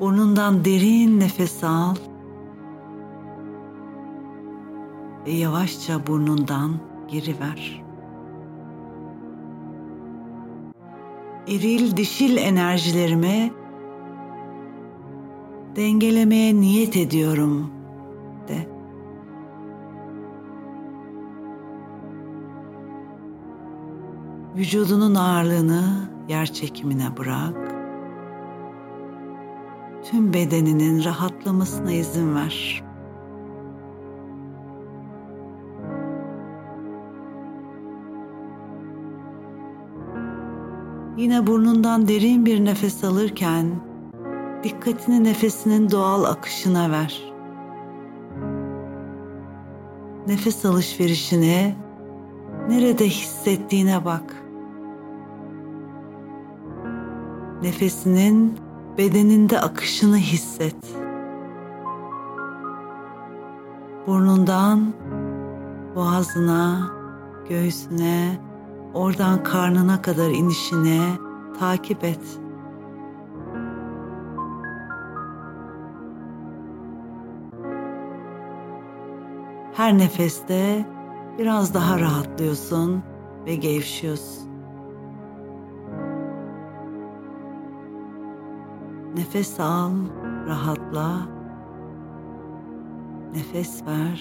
Burnundan derin nefes al. Ve yavaşça burnundan geri ver. Eril dişil enerjilerimi dengelemeye niyet ediyorum de. Vücudunun ağırlığını yer çekimine bırak. Tüm bedeninin rahatlamasına izin ver. Yine burnundan derin bir nefes alırken dikkatini nefesinin doğal akışına ver. Nefes alışverişini nerede hissettiğine bak. Nefesinin bedeninde akışını hisset. Burnundan boğazına, göğsüne, oradan karnına kadar inişine takip et. Her nefeste biraz daha rahatlıyorsun ve gevşiyorsun. Nefes al, rahatla. Nefes ver,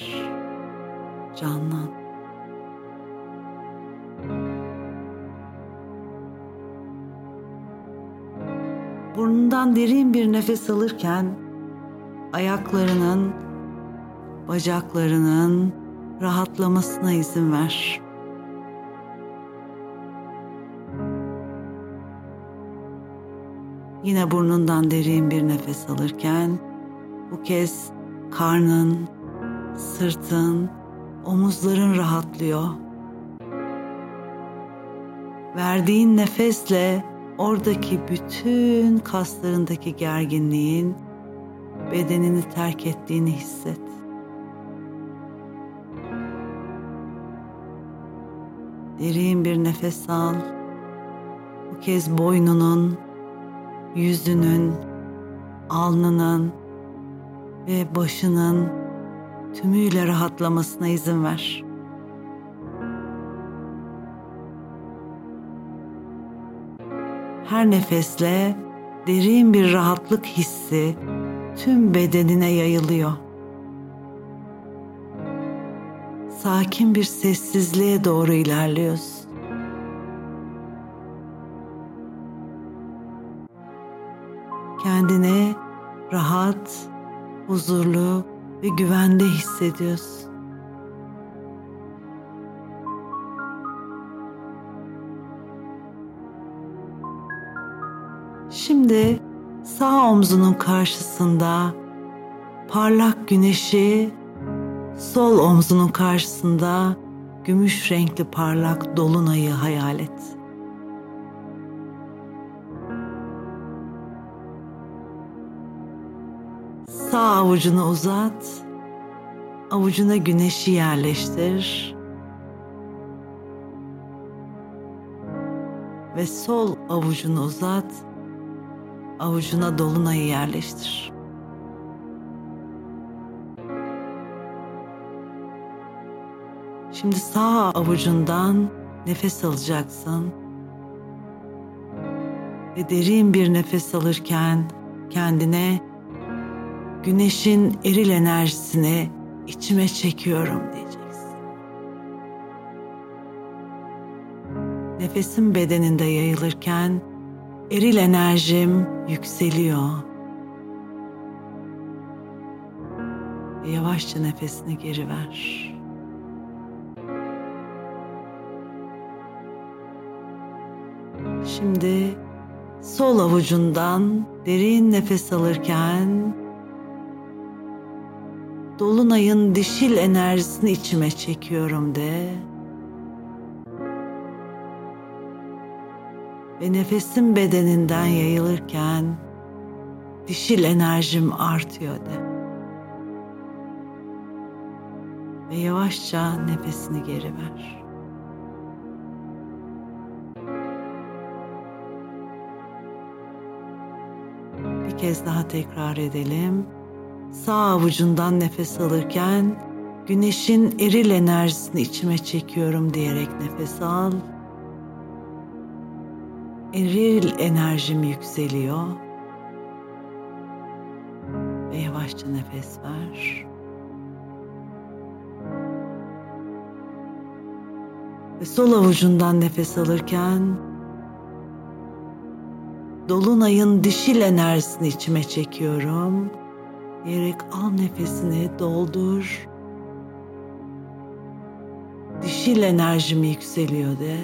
canlan. Burnundan derin bir nefes alırken ayaklarının, bacaklarının rahatlamasına izin ver. Yine burnundan derin bir nefes alırken bu kez karnın, sırtın, omuzların rahatlıyor. Verdiğin nefesle oradaki bütün kaslarındaki gerginliğin bedenini terk ettiğini hisset. Derin bir nefes al. Bu kez boynunun, yüzünün, alnının ve başının tümüyle rahatlamasına izin ver. Her nefesle derin bir rahatlık hissi tüm bedenine yayılıyor. Sakin bir sessizliğe doğru ilerliyorsun. Kendini rahat, huzurlu ve güvende hissediyorsun. Şimdi sağ omzunun karşısında parlak güneşi, sol omzunun karşısında gümüş renkli parlak dolunayı hayal et. Sağ avucunu uzat. Avucuna güneşi yerleştir. Ve sol avucunu uzat. Avucuna dolunayı yerleştir. Şimdi sağ avucundan nefes alacaksın. Ve derin bir nefes alırken kendine güneşin eril enerjisini içime çekiyorum diyeceksin. Nefesim bedeninde yayılırken eril enerjim yükseliyor. Ve yavaşça nefesini geri ver. Şimdi sol avucundan derin nefes alırken Dolunayın dişil enerjisini içime çekiyorum de. Ve nefesim bedeninden yayılırken dişil enerjim artıyor de. Ve yavaşça nefesini geri ver. Bir kez daha tekrar edelim. Sağ avucundan nefes alırken güneşin eril enerjisini içime çekiyorum diyerek nefes al. Eril enerjim yükseliyor. Ve yavaşça nefes ver. Ve sol avucundan nefes alırken dolunayın dişil enerjisini içime çekiyorum. Diyerek al nefesini doldur. Dişil enerjim yükseliyor de.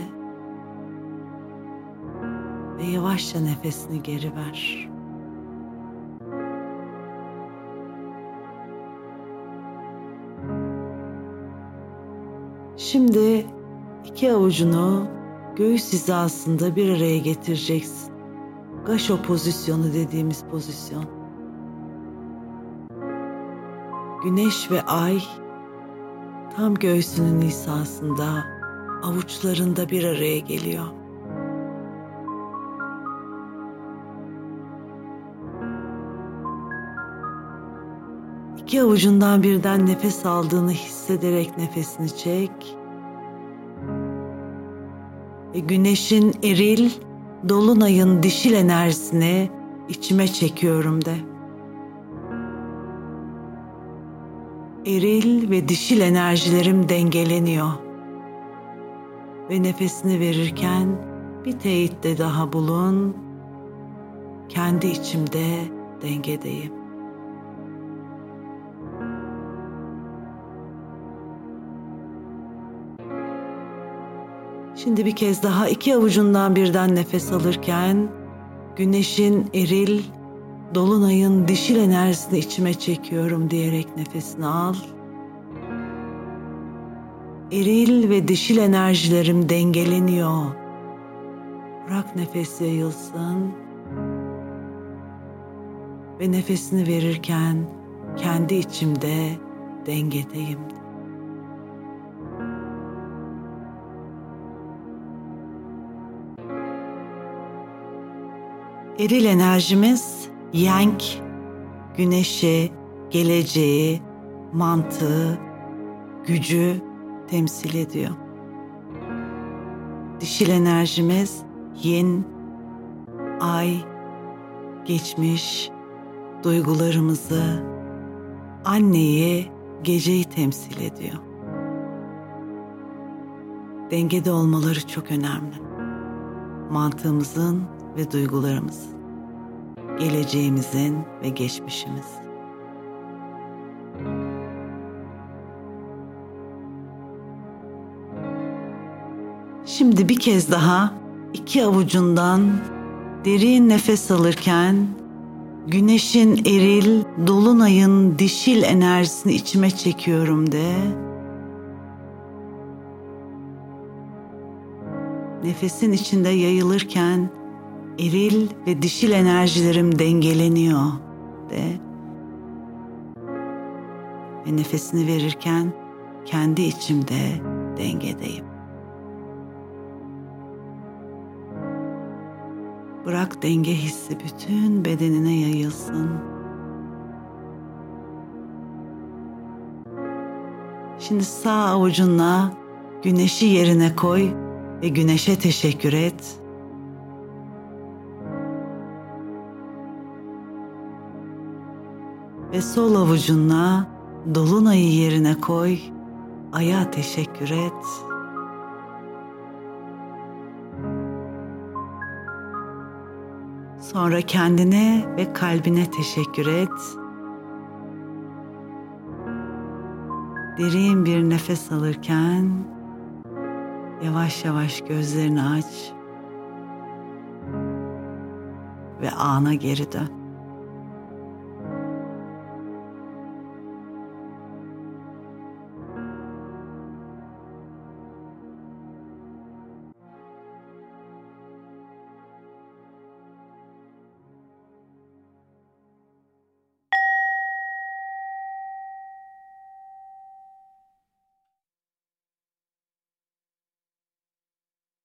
Ve yavaşça nefesini geri ver. Şimdi iki avucunu göğüs hizasında bir araya getireceksin. Gaşo pozisyonu dediğimiz pozisyon. Güneş ve ay tam göğsünün hizasında avuçlarında bir araya geliyor. İki avucundan birden nefes aldığını hissederek nefesini çek. Ve güneşin eril, dolunayın dişil enerjisini içime çekiyorum de. Eril ve dişil enerjilerim dengeleniyor. Ve nefesini verirken bir teyitte daha bulun. Kendi içimde dengedeyim. Şimdi bir kez daha iki avucundan birden nefes alırken güneşin eril, dolunayın dişil enerjisini içime çekiyorum diyerek nefesini al. Eril ve dişil enerjilerim dengeleniyor. Bırak nefes yayılsın. Ve nefesini verirken kendi içimde dengedeyim. Eril enerjimiz yang, güneşi, geleceği, mantığı, gücü temsil ediyor. Dişil enerjimiz yin, ay, geçmiş, duygularımızı, anneyi, geceyi temsil ediyor. Dengede olmaları çok önemli. Mantığımızın ve duygularımız, geleceğimizin ve geçmişimiz. Şimdi bir kez daha iki avucundan derin nefes alırken güneşin eril, dolunayın dişil enerjisini içime çekiyorum de. Nefesin içinde yayılırken eril ve dişil enerjilerim dengeleniyor de. Ve nefesini verirken kendi içimde dengedeyim. Bırak denge hissi bütün bedenine yayılsın. Şimdi sağ avucunla güneşi yerine koy ve güneşe teşekkür et. Ve sol avucunla dolunayı yerine koy, aya teşekkür et. Sonra kendine ve kalbine teşekkür et. Derin bir nefes alırken yavaş yavaş gözlerini aç ve ana geri dön.